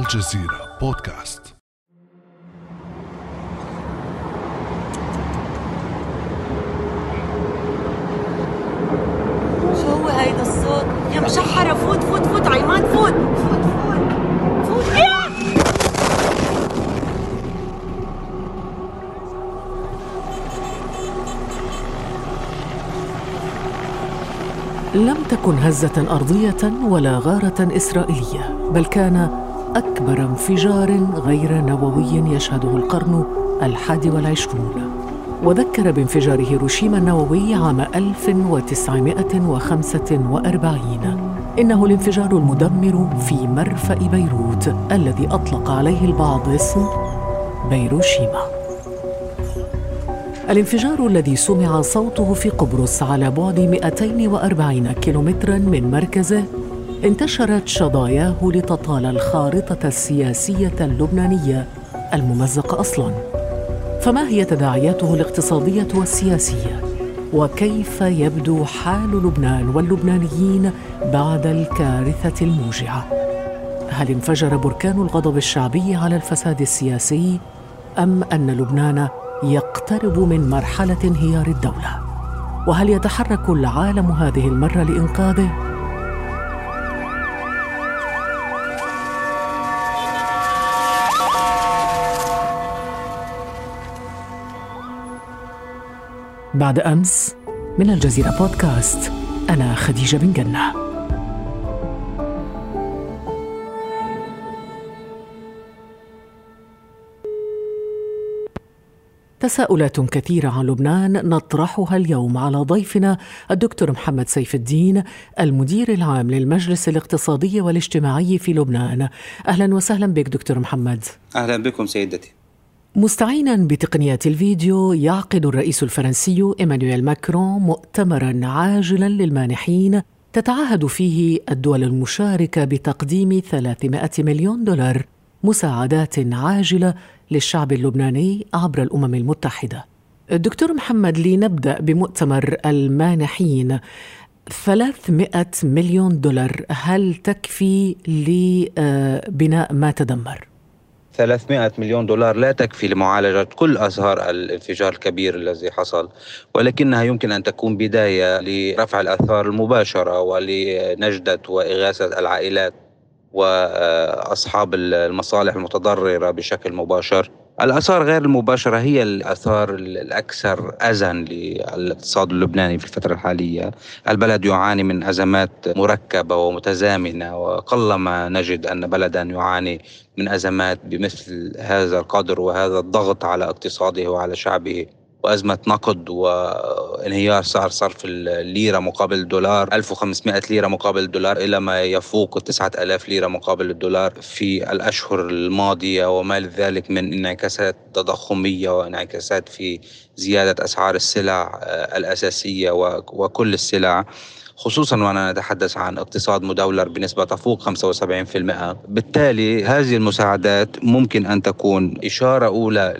الجزيرة بودكاست. شو هو هيدا الصوت؟ يا مشحرة فوت فوت فوت ع إيمان فوت. فوت فوت. فوت يا! لم تكن هزة أرضية ولا غارة إسرائيلية بل كان أكبر انفجار غير نووي يشهده القرن الحادي والعشرون. وذكر بانفجار هيروشيما النووي عام 1945 إنه الانفجار المدمر في مرفأ بيروت الذي أطلق عليه البعض اسم بيروشيما. الانفجار الذي سمع صوته في قبرص على بعد 240 كيلومترا من مركزه انتشرت شظاياه لتطال الخارطة السياسية اللبنانية الممزقة أصلاً فما هي تداعياته الاقتصادية والسياسية؟ وكيف يبدو حال لبنان واللبنانيين بعد الكارثة الموجعة؟ هل انفجر بركان الغضب الشعبي على الفساد السياسي أم أن لبنان يقترب من مرحلة انهيار الدولة؟ وهل يتحرك العالم هذه المرة لإنقاذه؟ بعد أمس من الجزيرة بودكاست. أنا خديجة بن جنة. تساؤلات كثيرة عن لبنان نطرحها اليوم على ضيفنا الدكتور محمد سيف الدين المدير العام للمجلس الاقتصادي والاجتماعي في لبنان. أهلا وسهلا بك دكتور محمد. أهلا بكم سيدتي. مستعينا بتقنيات الفيديو يعقد الرئيس الفرنسي إيمانويل ماكرون مؤتمرا عاجلا للمانحين تتعهد فيه الدول المشاركة بتقديم 300 مليون دولار مساعدات عاجلة للشعب اللبناني عبر الأمم المتحدة. الدكتور محمد لنبدأ بمؤتمر المانحين 300 مليون دولار هل تكفي لبناء ما تدمر؟ 300 مليون دولار لا تكفي لمعالجة كل آثار الانفجار الكبير الذي حصل ولكنها يمكن أن تكون بداية لرفع الآثار المباشرة ولنجدة وإغاثة العائلات وأصحاب المصالح المتضررة بشكل مباشر. الآثار غير المباشرة هي الآثار الأكثر أذى للاقتصاد اللبناني في الفترة الحالية. البلد يعاني من أزمات مركبة ومتزامنة وقلما نجد أن بلدا يعاني من أزمات بمثل هذا القدر وهذا الضغط على اقتصاده وعلى شعبه. وأزمة نقد وانهيار سعر صرف الليرة مقابل الدولار 1500 ليرة مقابل الدولار إلى ما يفوق 9000 ليرة مقابل الدولار في الأشهر الماضية وما ذلك من انعكاسات تضخمية وانعكاسات في زيادة أسعار السلع الأساسية وكل السلع. خصوصا وأنا نتحدث عن اقتصاد مدولر بنسبة تفوق 75% بالتالي هذه المساعدات ممكن أن تكون إشارة أولى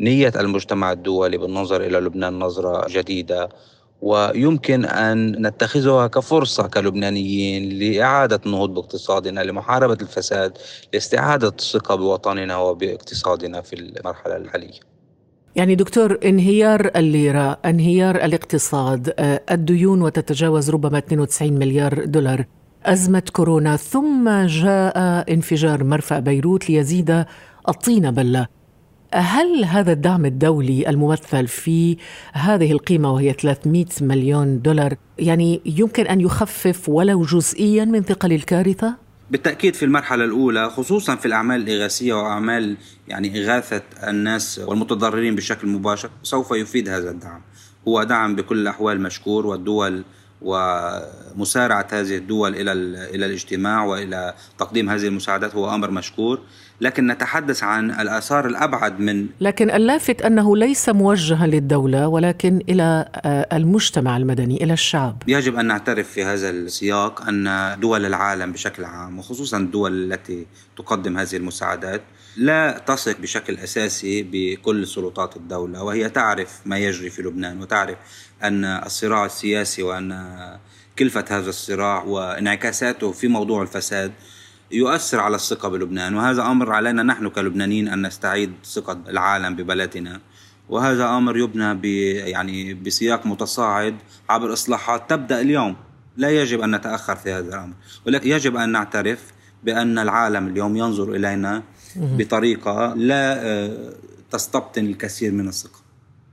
لنية المجتمع الدولي بالنظر إلى لبنان نظرة جديدة ويمكن أن نتخذها كفرصة كلبنانيين لإعادة النهوض باقتصادنا لمحاربة الفساد لاستعادة الثقة بوطننا وباقتصادنا في المرحلة الحالية. يعني دكتور انهيار الليرة انهيار الاقتصاد الديون وتتجاوز ربما 92 مليار دولار أزمة كورونا ثم جاء انفجار مرفأ بيروت ليزيد الطين بلة هل هذا الدعم الدولي الممثل في هذه القيمة وهي 300 مليون دولار يعني يمكن أن يخفف ولو جزئيا من ثقل الكارثة؟ بالتأكيد في المرحلة الأولى خصوصا في الأعمال الإغاثية وأعمال يعني إغاثة الناس والمتضررين بشكل مباشر سوف يفيد هذا الدعم. هو دعم بكل الأحوال مشكور والدول ومسارعة هذه الدول إلى إلى الاجتماع وإلى تقديم هذه المساعدات هو أمر مشكور. لكن نتحدث عن الآثار الأبعد من لكن اللافت أنه ليس موجها للدولة ولكن إلى المجتمع المدني إلى الشعب. يجب أن نعترف في هذا السياق أن دول العالم بشكل عام وخصوصا الدول التي تقدم هذه المساعدات لا تثق بشكل أساسي بكل سلطات الدولة وهي تعرف ما يجري في لبنان وتعرف أن الصراع السياسي وأن كلفة هذا الصراع وانعكاساته في موضوع الفساد يؤثر على الثقة بلبنان وهذا أمر علينا نحن كلبنانيين أن نستعيد ثقة العالم ببلدنا. وهذا أمر يبنى ب يعني بسياق متصاعد عبر إصلاحات تبدأ اليوم. لا يجب أن نتأخر في هذا الأمر ولكن يجب أن نعترف بأن العالم اليوم ينظر إلينا بطريقة لا آه، تستبطن الكثير من الثقة.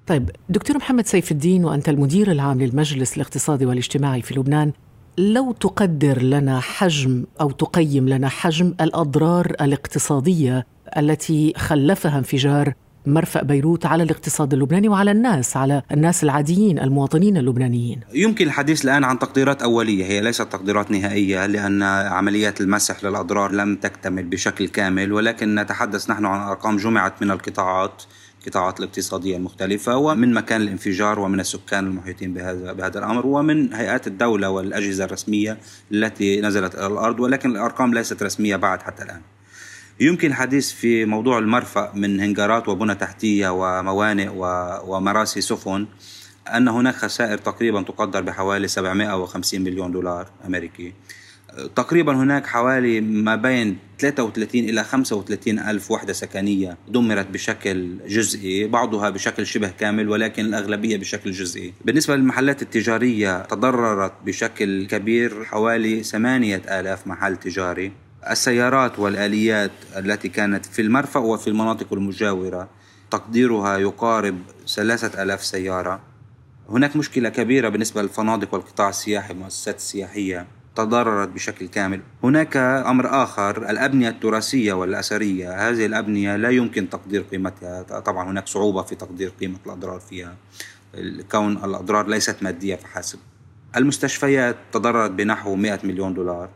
طيب دكتور محمد سيف الدين وأنت المدير العام للمجلس الاقتصادي والاجتماعي في لبنان لو تقدر لنا حجم أو تقيم لنا حجم الأضرار الاقتصادية التي خلفها انفجار مرفأ بيروت على الاقتصاد اللبناني وعلى الناس على الناس العاديين المواطنين اللبنانيين. يمكن الحديث الآن عن تقديرات أولية هي ليست تقديرات نهائية لأن عمليات المسح للأضرار لم تكتمل بشكل كامل ولكن نتحدث نحن عن أرقام جمعت من القطاعات القطاعات الاقتصادية المختلفة ومن مكان الانفجار ومن السكان المحيطين بهذا بهذا الأمر ومن هيئات الدولة والأجهزة الرسمية التي نزلت إلى الأرض ولكن الأرقام ليست رسمية بعد حتى الآن. يمكن الحديث في موضوع المرفأ من هنجرات وبنى تحتية وموانئ ومراسي سفن أن هناك خسائر تقريبا تقدر بحوالي 750 مليون دولار أمريكي. تقريبا هناك حوالي ما بين 33 إلى 35 ألف وحدة سكنية دمرت بشكل جزئي بعضها بشكل شبه كامل ولكن الأغلبية بشكل جزئي. بالنسبة للمحلات التجارية تضررت بشكل كبير حوالي 8 آلاف محل تجاري. السيارات والآليات التي كانت في المرفأ وفي المناطق المجاورة تقديرها يقارب ثلاثة ألاف سيارة. هناك مشكلة كبيرة بالنسبة للفنادق والقطاع السياحي والمؤسسات السياحية تضررت بشكل كامل. هناك أمر آخر الأبنية التراثية والأثرية. هذه الأبنية لا يمكن تقدير قيمتها. طبعا هناك صعوبة في تقدير قيمة الأضرار فيها. كون الأضرار ليست مادية فحسب. المستشفيات تضررت بنحو 100 مليون دولار.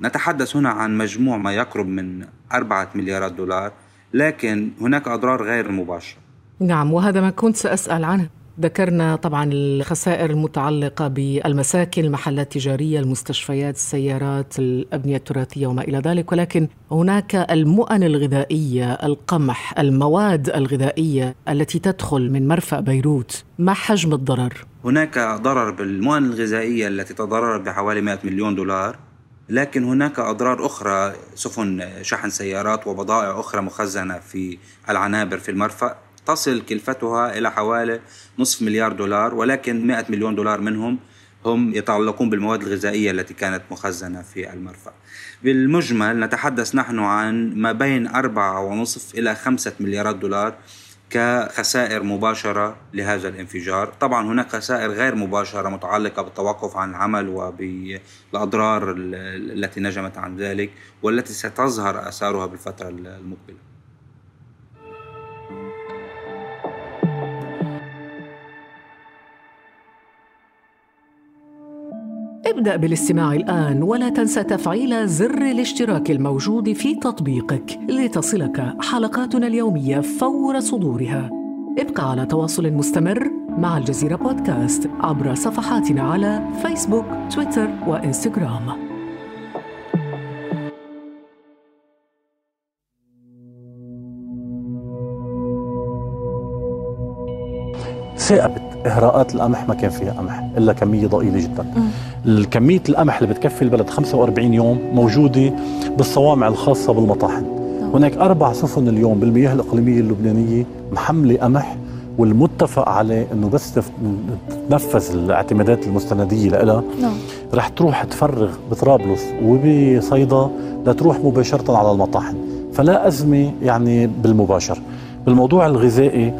نتحدث هنا عن مجموع ما يقرب من أربعة مليارات دولار لكن هناك أضرار غير مباشرة. نعم وهذا ما كنت سأسأل عنه. ذكرنا طبعا الخسائر المتعلقة بالمساكن المحلات التجارية المستشفيات السيارات الأبنية التراثية وما إلى ذلك ولكن هناك المؤن الغذائية القمح المواد الغذائية التي تدخل من مرفأ بيروت ما حجم الضرر؟ هناك ضرر بالمؤن الغذائية التي تضررت بحوالي 100 مليون دولار لكن هناك أضرار أخرى سفن شحن سيارات وبضائع أخرى مخزنة في العنابر في المرفأ تصل كلفتها إلى حوالي نصف مليار دولار ولكن 100 مليون دولار منهم هم يتعلقون بالمواد الغذائية التي كانت مخزنة في المرفأ. بالمجمل نتحدث نحن عن ما بين أربعة ونصف إلى خمسة مليارات دولار كخسائر مباشرة لهذا الانفجار. طبعا هناك خسائر غير مباشرة متعلقة بالتوقف عن العمل وبالأضرار التي نجمت عن ذلك والتي ستظهر آثارها بالفترة المقبلة. ابدأ بالاستماع الآن ولا تنسى تفعيل زر الاشتراك الموجود في تطبيقك لتصلك حلقاتنا اليومية فور صدورها. ابقى على تواصل مستمر مع الجزيرة بودكاست عبر صفحاتنا على فيسبوك، تويتر وإنستغرام. ثاقبت إهراءات القمح ما كان فيها قمح إلا كمية ضئيلة جدا الكميه القمح اللي بتكفي البلد 45 يوم موجودة بالصوامع الخاصة بالمطاحن. هناك أربع سفن اليوم بالمياه الإقليمية اللبنانية محملة قمح والمتفق عليه إنه بس تنفذ الاعتمادات المستندية لها نعم. رح تروح تفرغ بطرابلس وبصيدا لتروح مباشرة على المطاحن. فلا أزمة يعني بالمباشر. بالموضوع الغذائي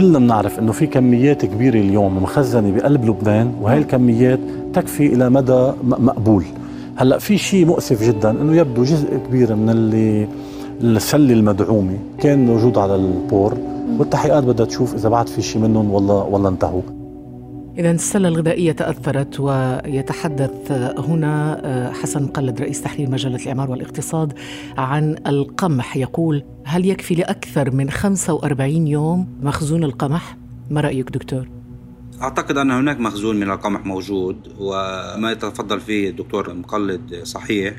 كلنا بنعرف إنه في كميات كبيرة اليوم مخزنة بقلب لبنان وهي الكميات تكفي إلى مدى مقبول. هلأ في شيء مؤسف جدا إنه يبدو جزء كبير من اللي السلة المدعومة كان موجود على البور والتحقيقات بدها تشوف إذا بعد في شيء منهم ولا ولا انتهوا. إذا السلة الغذائية تأثرت ويتحدث هنا آه، حسن مقلد رئيس تحرير مجلة الإعمار والإقتصاد عن القمح يقول هل يكفي لأكثر من 45 يوم مخزون القمح؟ ما رأيك دكتور؟ أعتقد أن هناك مخزون من القمح موجود وما يتفضل فيه الدكتور مقلد صحيح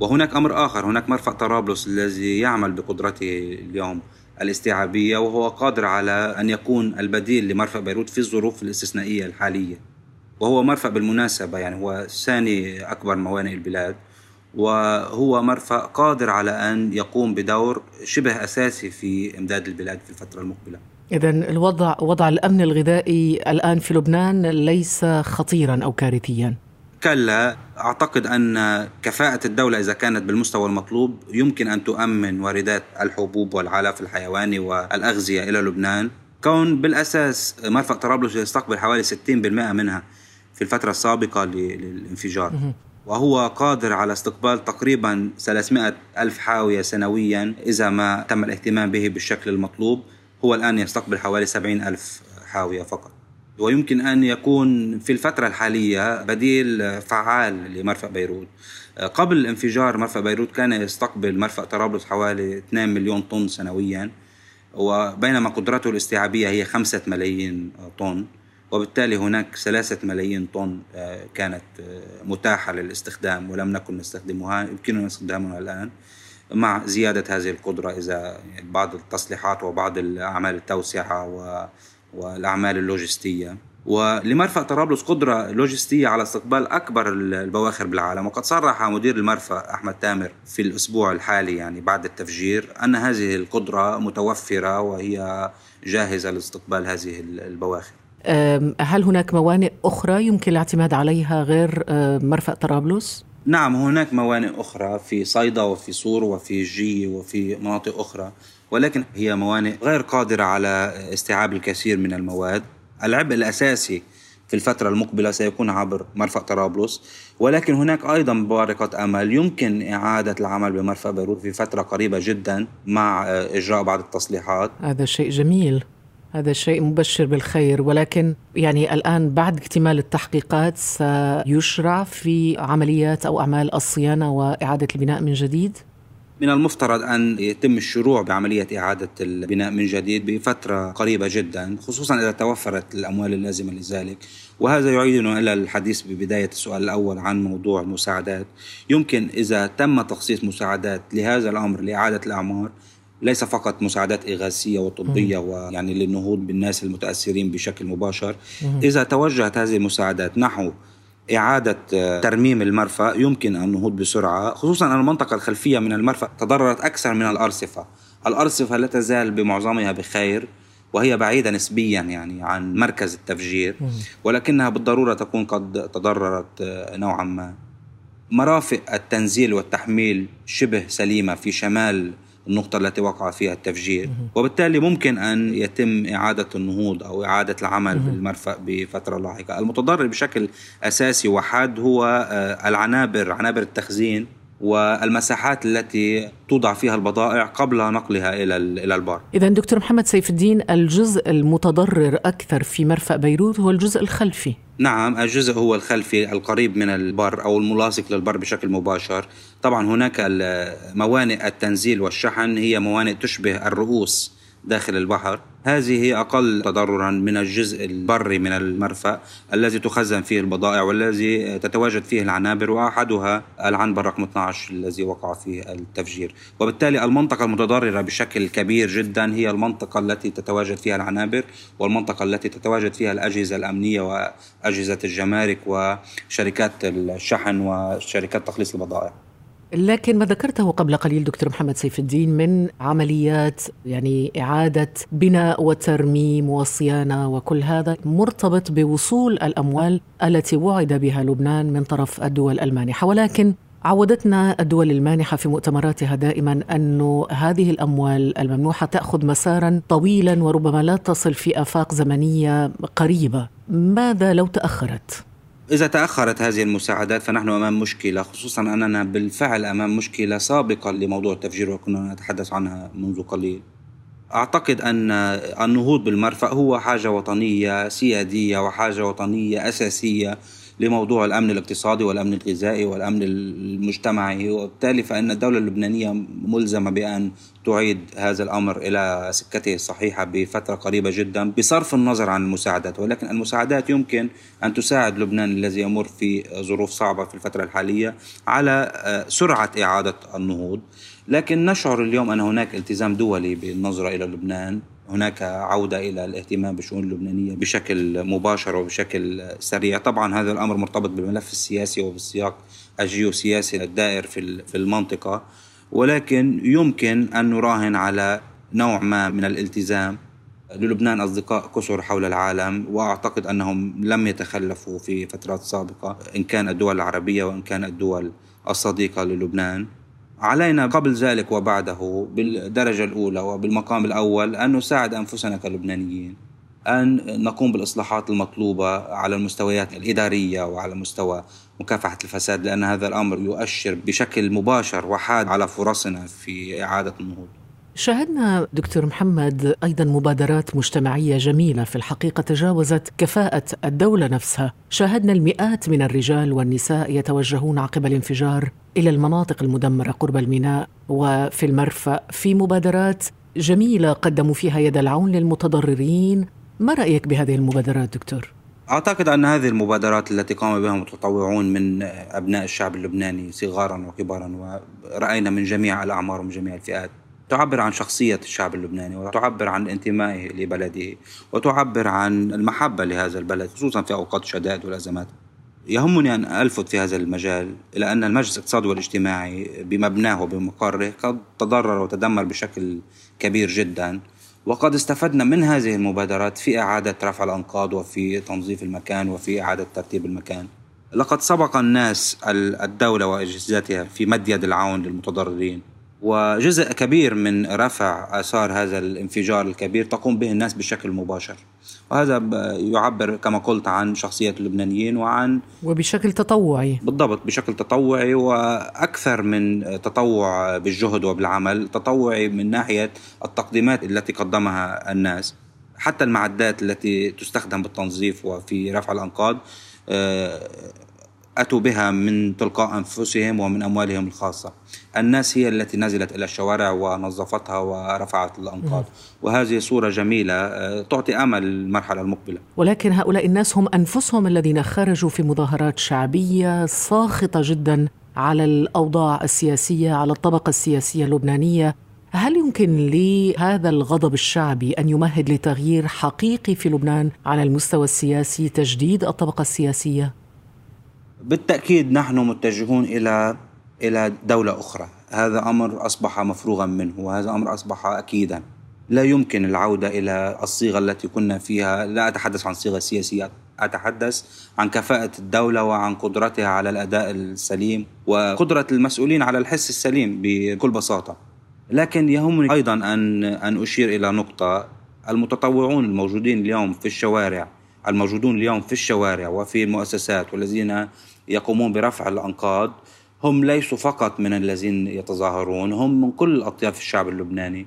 وهناك أمر آخر هناك مرفأ طرابلس الذي يعمل بقدرته اليوم الاستيعابية وهو قادر على أن يكون البديل لمرفأ بيروت في الظروف الاستثنائية الحالية. وهو مرفأ بالمناسبة يعني هو ثاني أكبر موانئ البلاد. وهو مرفأ قادر على أن يقوم بدور شبه أساسي في إمداد البلاد في الفترة المقبلة. إذا الوضع وضع الأمن الغذائي الآن في لبنان ليس خطيرا أو كارثيا. كلا أعتقد أن كفاءة الدولة إذا كانت بالمستوى المطلوب يمكن أن تؤمن واردات الحبوب والعلف الحيواني والأغذية إلى لبنان. كون بالأساس مرفأ طرابلس يستقبل حوالي 60% منها في الفترة السابقة للانفجار. وهو قادر على استقبال تقريبا 300 ألف حاوية سنويا إذا ما تم الاهتمام به بالشكل المطلوب. هو الآن يستقبل حوالي 70 ألف حاوية فقط. ويمكن أن يكون في الفترة الحالية بديل فعال لمرفأ بيروت. قبل الانفجار مرفأ بيروت كان يستقبل مرفأ طرابلس حوالي 2 مليون طن سنويا وبينما قدرته الاستيعابية هي 5 ملايين طن وبالتالي هناك ثلاثة ملايين طن آه، كانت آه، متاحة للاستخدام ولم نكن نستخدمها يمكننا استخدامها الآن مع زيادة هذه القدرة إذا بعض التصليحات وبعض الأعمال التوسعة والأعمال اللوجستية. ولمرفأ طرابلس قدرة لوجستية على استقبال أكبر البواخر بالعالم. وقد صرح مدير المرفأ أحمد تامر في الأسبوع الحالي يعني بعد التفجير أن هذه القدرة متوفرة وهي جاهزة لاستقبال هذه البواخر. هل هناك موانئ أخرى يمكن الاعتماد عليها غير مرفأ طرابلس؟ نعم هناك موانئ أخرى في صيدا وفي صور وفي جيه وفي مناطق أخرى. ولكن هي موانئ غير قادرة على استيعاب الكثير من المواد. العبء الأساسي في الفترة المقبلة سيكون عبر مرفأ طرابلس. ولكن هناك أيضا بارقة أمل. يمكن إعادة العمل بمرفأ بيروت في فترة قريبة جدا مع إجراء بعض التصليحات. هذا شيء جميل. هذا شيء مبشر بالخير. ولكن يعني الآن بعد اكتمال التحقيقات سيشرع في عمليات أو أعمال الصيانة وإعادة البناء من جديد؟ من المفترض أن يتم الشروع بعملية إعادة البناء من جديد بفترة قريبة جدا خصوصا إذا توفرت الأموال اللازمة لذلك. وهذا يعيدنا إلى الحديث ببداية السؤال الأول عن موضوع المساعدات. يمكن إذا تم تخصيص مساعدات لهذا الأمر لإعادة الأعمار ليس فقط مساعدات إغاثية وطبية ويعني للنهوض بالناس المتأثرين بشكل مباشر. إذا توجهت هذه المساعدات نحو إعادة ترميم المرفأ. يمكن النهوض بسرعة. خصوصا أن المنطقة الخلفية من المرفأ تضررت أكثر من الأرصفة. الأرصفة لا تزال بمعظمها بخير وهي بعيدة نسبيا يعني عن مركز التفجير. ولكنها بالضرورة تكون قد تضررت نوعا ما. مرافق التنزيل والتحميل شبه سليمة في شمال النقطة التي وقع فيها التفجير. وبالتالي ممكن أن يتم إعادة النهوض أو إعادة العمل بالمرفأ بفترة لاحقة. المتضرر بشكل أساسي وحاد هو آه، العنابر عنابر التخزين. والمساحات التي توضع فيها البضائع قبل نقلها إلى إلى البار. إذا دكتور محمد سيف الدين الجزء المتضرر أكثر في مرفأ بيروت هو الجزء الخلفي. نعم الجزء هو الخلفي القريب من البر أو الملاصق للبر بشكل مباشر. طبعا هناك موانئ التنزيل والشحن هي موانئ تشبه الرؤوس داخل البحر. هذه أقل تضررا من الجزء البري من المرفأ الذي تخزن فيه البضائع والذي تتواجد فيه العنابر وأحدها العنبر رقم 12 الذي وقع فيه التفجير. وبالتالي المنطقة المتضررة بشكل كبير جدا هي المنطقة التي تتواجد فيها العنابر والمنطقة التي تتواجد فيها الأجهزة الأمنية وأجهزة الجمارك وشركات الشحن وشركات تخليص البضائع. لكن ما ذكرته قبل قليل دكتور محمد سيف الدين من عمليات يعني إعادة بناء وترميم وصيانة وكل هذا مرتبط بوصول الأموال التي وعد بها لبنان من طرف الدول المانحة ولكن عودتنا الدول المانحة في مؤتمراتها دائما أن هذه الأموال الممنوحة تأخذ مسارا طويلا وربما لا تصل في آفاق زمنية قريبة ماذا لو تأخرت؟ إذا تأخرت هذه المساعدات فنحن أمام مشكلة خصوصا أننا بالفعل أمام مشكلة سابقة لموضوع التفجير وكنا نتحدث عنها منذ قليل. أعتقد أن النهوض بالمرفأ هو حاجة وطنية سيادية وحاجة وطنية أساسية. لموضوع الأمن الاقتصادي والأمن الغذائي والأمن المجتمعي. وبالتالي فإن الدولة اللبنانية ملزمة بأن تعيد هذا الأمر إلى سكته الصحيحة بفترة قريبة جدا بصرف النظر عن المساعدات. ولكن المساعدات يمكن أن تساعد لبنان الذي يمر في ظروف صعبة في الفترة الحالية على آه، سرعة إعادة النهوض. لكن نشعر اليوم أن هناك التزام دولي بالنظرة إلى لبنان. هناك عودة إلى الاهتمام بالشؤون اللبنانية بشكل مباشر وبشكل سريع. طبعا هذا الأمر مرتبط بالملف السياسي وبالسياق الجيوسياسي الدائر في المنطقة ولكن يمكن أن نراهن على نوع ما من الالتزام للبنان أصدقاء كثر حول العالم وأعتقد أنهم لم يتخلفوا في فترات سابقة إن كان الدول العربية وإن كان الدول الصديقة للبنان. علينا قبل ذلك وبعده بالدرجة الأولى وبالمقام الأول أن نساعد أنفسنا كلبنانيين أن نقوم بالإصلاحات المطلوبة على المستويات الإدارية وعلى مستوى مكافحة الفساد لأن هذا الأمر يؤشر بشكل مباشر وحاد على فرصنا في إعادة النهوض. شاهدنا دكتور محمد أيضا مبادرات مجتمعية جميلة في الحقيقة تجاوزت كفاءة الدولة نفسها، شاهدنا المئات من الرجال والنساء يتوجهون عقب الانفجار إلى المناطق المدمرة قرب الميناء وفي المرفأ في مبادرات جميلة قدموا فيها يد العون للمتضررين، ما رأيك بهذه المبادرات دكتور؟ أعتقد أن هذه المبادرات التي قام بها المتطوعون من أبناء الشعب اللبناني صغارا وكبارا ورأينا من جميع الأعمار ومن جميع الفئات. تعبر عن شخصية الشعب اللبناني وتعبر عن انتمائه لبلده وتعبر عن المحبة لهذا البلد خصوصا في أوقات الشدائد والأزمات. يهمني أن ألفت في هذا المجال إلى أن المجلس الاقتصادي والاجتماعي بمبناه وبمقره قد تضرر وتدمر بشكل كبير جدا وقد استفدنا من هذه المبادرات في إعادة رفع الأنقاض وفي تنظيف المكان وفي إعادة ترتيب المكان. لقد سبق الناس الدولة وأجهزتها في مد يد العون للمتضررين. وجزء كبير من رفع آثار هذا الانفجار الكبير تقوم به الناس بشكل مباشر. وهذا يعبر كما قلت عن شخصية اللبنانيين وعن وبشكل تطوعي. بالضبط بشكل تطوعي وأكثر من تطوع بالجهد وبالعمل تطوعي من ناحية التقديمات التي قدمها الناس. حتى المعدات التي تستخدم بالتنظيف وفي رفع الأنقاض آه، أتوا بها من تلقاء أنفسهم ومن أموالهم الخاصة. الناس هي التي نزلت إلى الشوارع ونظفتها ورفعت الأنقاض. وهذه صورة جميلة آه، تعطي أمل للمرحلة المقبلة. ولكن هؤلاء الناس هم أنفسهم الذين خرجوا في مظاهرات شعبية ساخطة جدا على الأوضاع السياسية على الطبقة السياسية اللبنانية. هل يمكن لهذا الغضب الشعبي أن يمهد لتغيير حقيقي في لبنان على المستوى السياسي تجديد الطبقة السياسية؟ بالتأكيد نحن متجهون إلى إلى دولة أخرى. هذا أمر أصبح مفروغا منه وهذا أمر أصبح أكيدا. لا يمكن العودة إلى الصيغة التي كنا فيها. لا أتحدث عن صيغة سياسية أتحدث عن كفاءة الدولة وعن قدرتها على الأداء السليم وقدرة المسؤولين على الحس السليم بكل بساطة. لكن يهمني أيضا أن أن أشير إلى نقطة. المتطوعون الموجودين اليوم في الشوارع الموجودون اليوم في الشوارع وفي المؤسسات والذين يقومون برفع الأنقاض. هم ليسوا فقط من الذين يتظاهرون هم من كل أطياف الشعب اللبناني.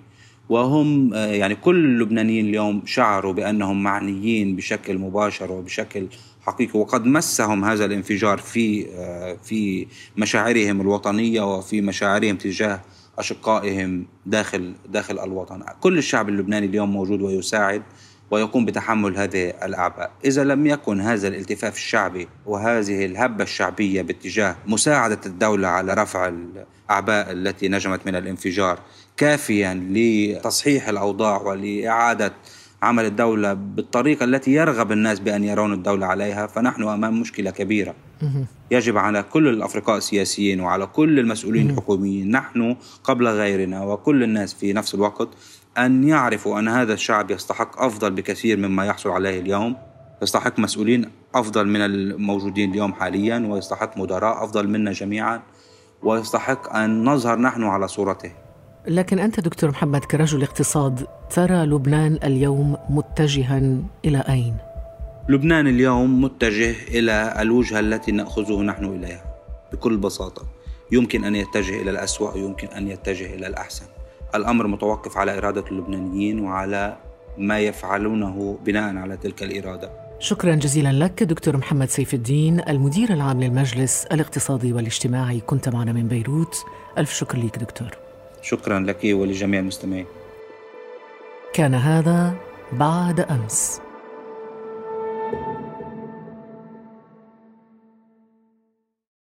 وهم آه، يعني كل اللبنانيين اليوم شعروا بأنهم معنيين بشكل مباشر وبشكل حقيقي وقد مسهم هذا الانفجار في آه، في مشاعرهم الوطنية وفي مشاعرهم تجاه أشقائهم داخل داخل الوطن. كل الشعب اللبناني اليوم موجود ويساعد. ويقوم بتحمل هذه الأعباء. إذا لم يكن هذا الالتفاف الشعبي وهذه الهبة الشعبية باتجاه مساعدة الدولة على رفع الأعباء التي نجمت من الانفجار كافيا لتصحيح الأوضاع ولإعادة عمل الدولة بالطريقة التي يرغب الناس بأن يرون الدولة عليها فنحن أمام مشكلة كبيرة. يجب على كل الأفرقاء السياسيين وعلى كل المسؤولين الحكوميين نحن قبل غيرنا وكل الناس في نفس الوقت أن يعرفوا أن هذا الشعب يستحق أفضل بكثير مما يحصل عليه اليوم يستحق مسؤولين أفضل من الموجودين اليوم حاليا ويستحق مدراء أفضل منا جميعا ويستحق أن نظهر نحن على صورته. لكن أنت دكتور محمد كرجل اقتصاد ترى لبنان اليوم متجها إلى أين؟ لبنان اليوم متجه إلى الوجهة التي نأخذه نحن إليها بكل بساطة. يمكن أن يتجه إلى الأسوأ ويمكن أن يتجه إلى الأحسن. الأمر متوقف على إرادة اللبنانيين وعلى ما يفعلونه بناء على تلك الإرادة. شكرا جزيلا لك دكتور محمد سيف الدين المدير العام للمجلس الاقتصادي والاجتماعي. كنت معنا من بيروت. ألف شكر لك دكتور. شكرا لك ولجميع المستمعين. كان هذا بعد أمس.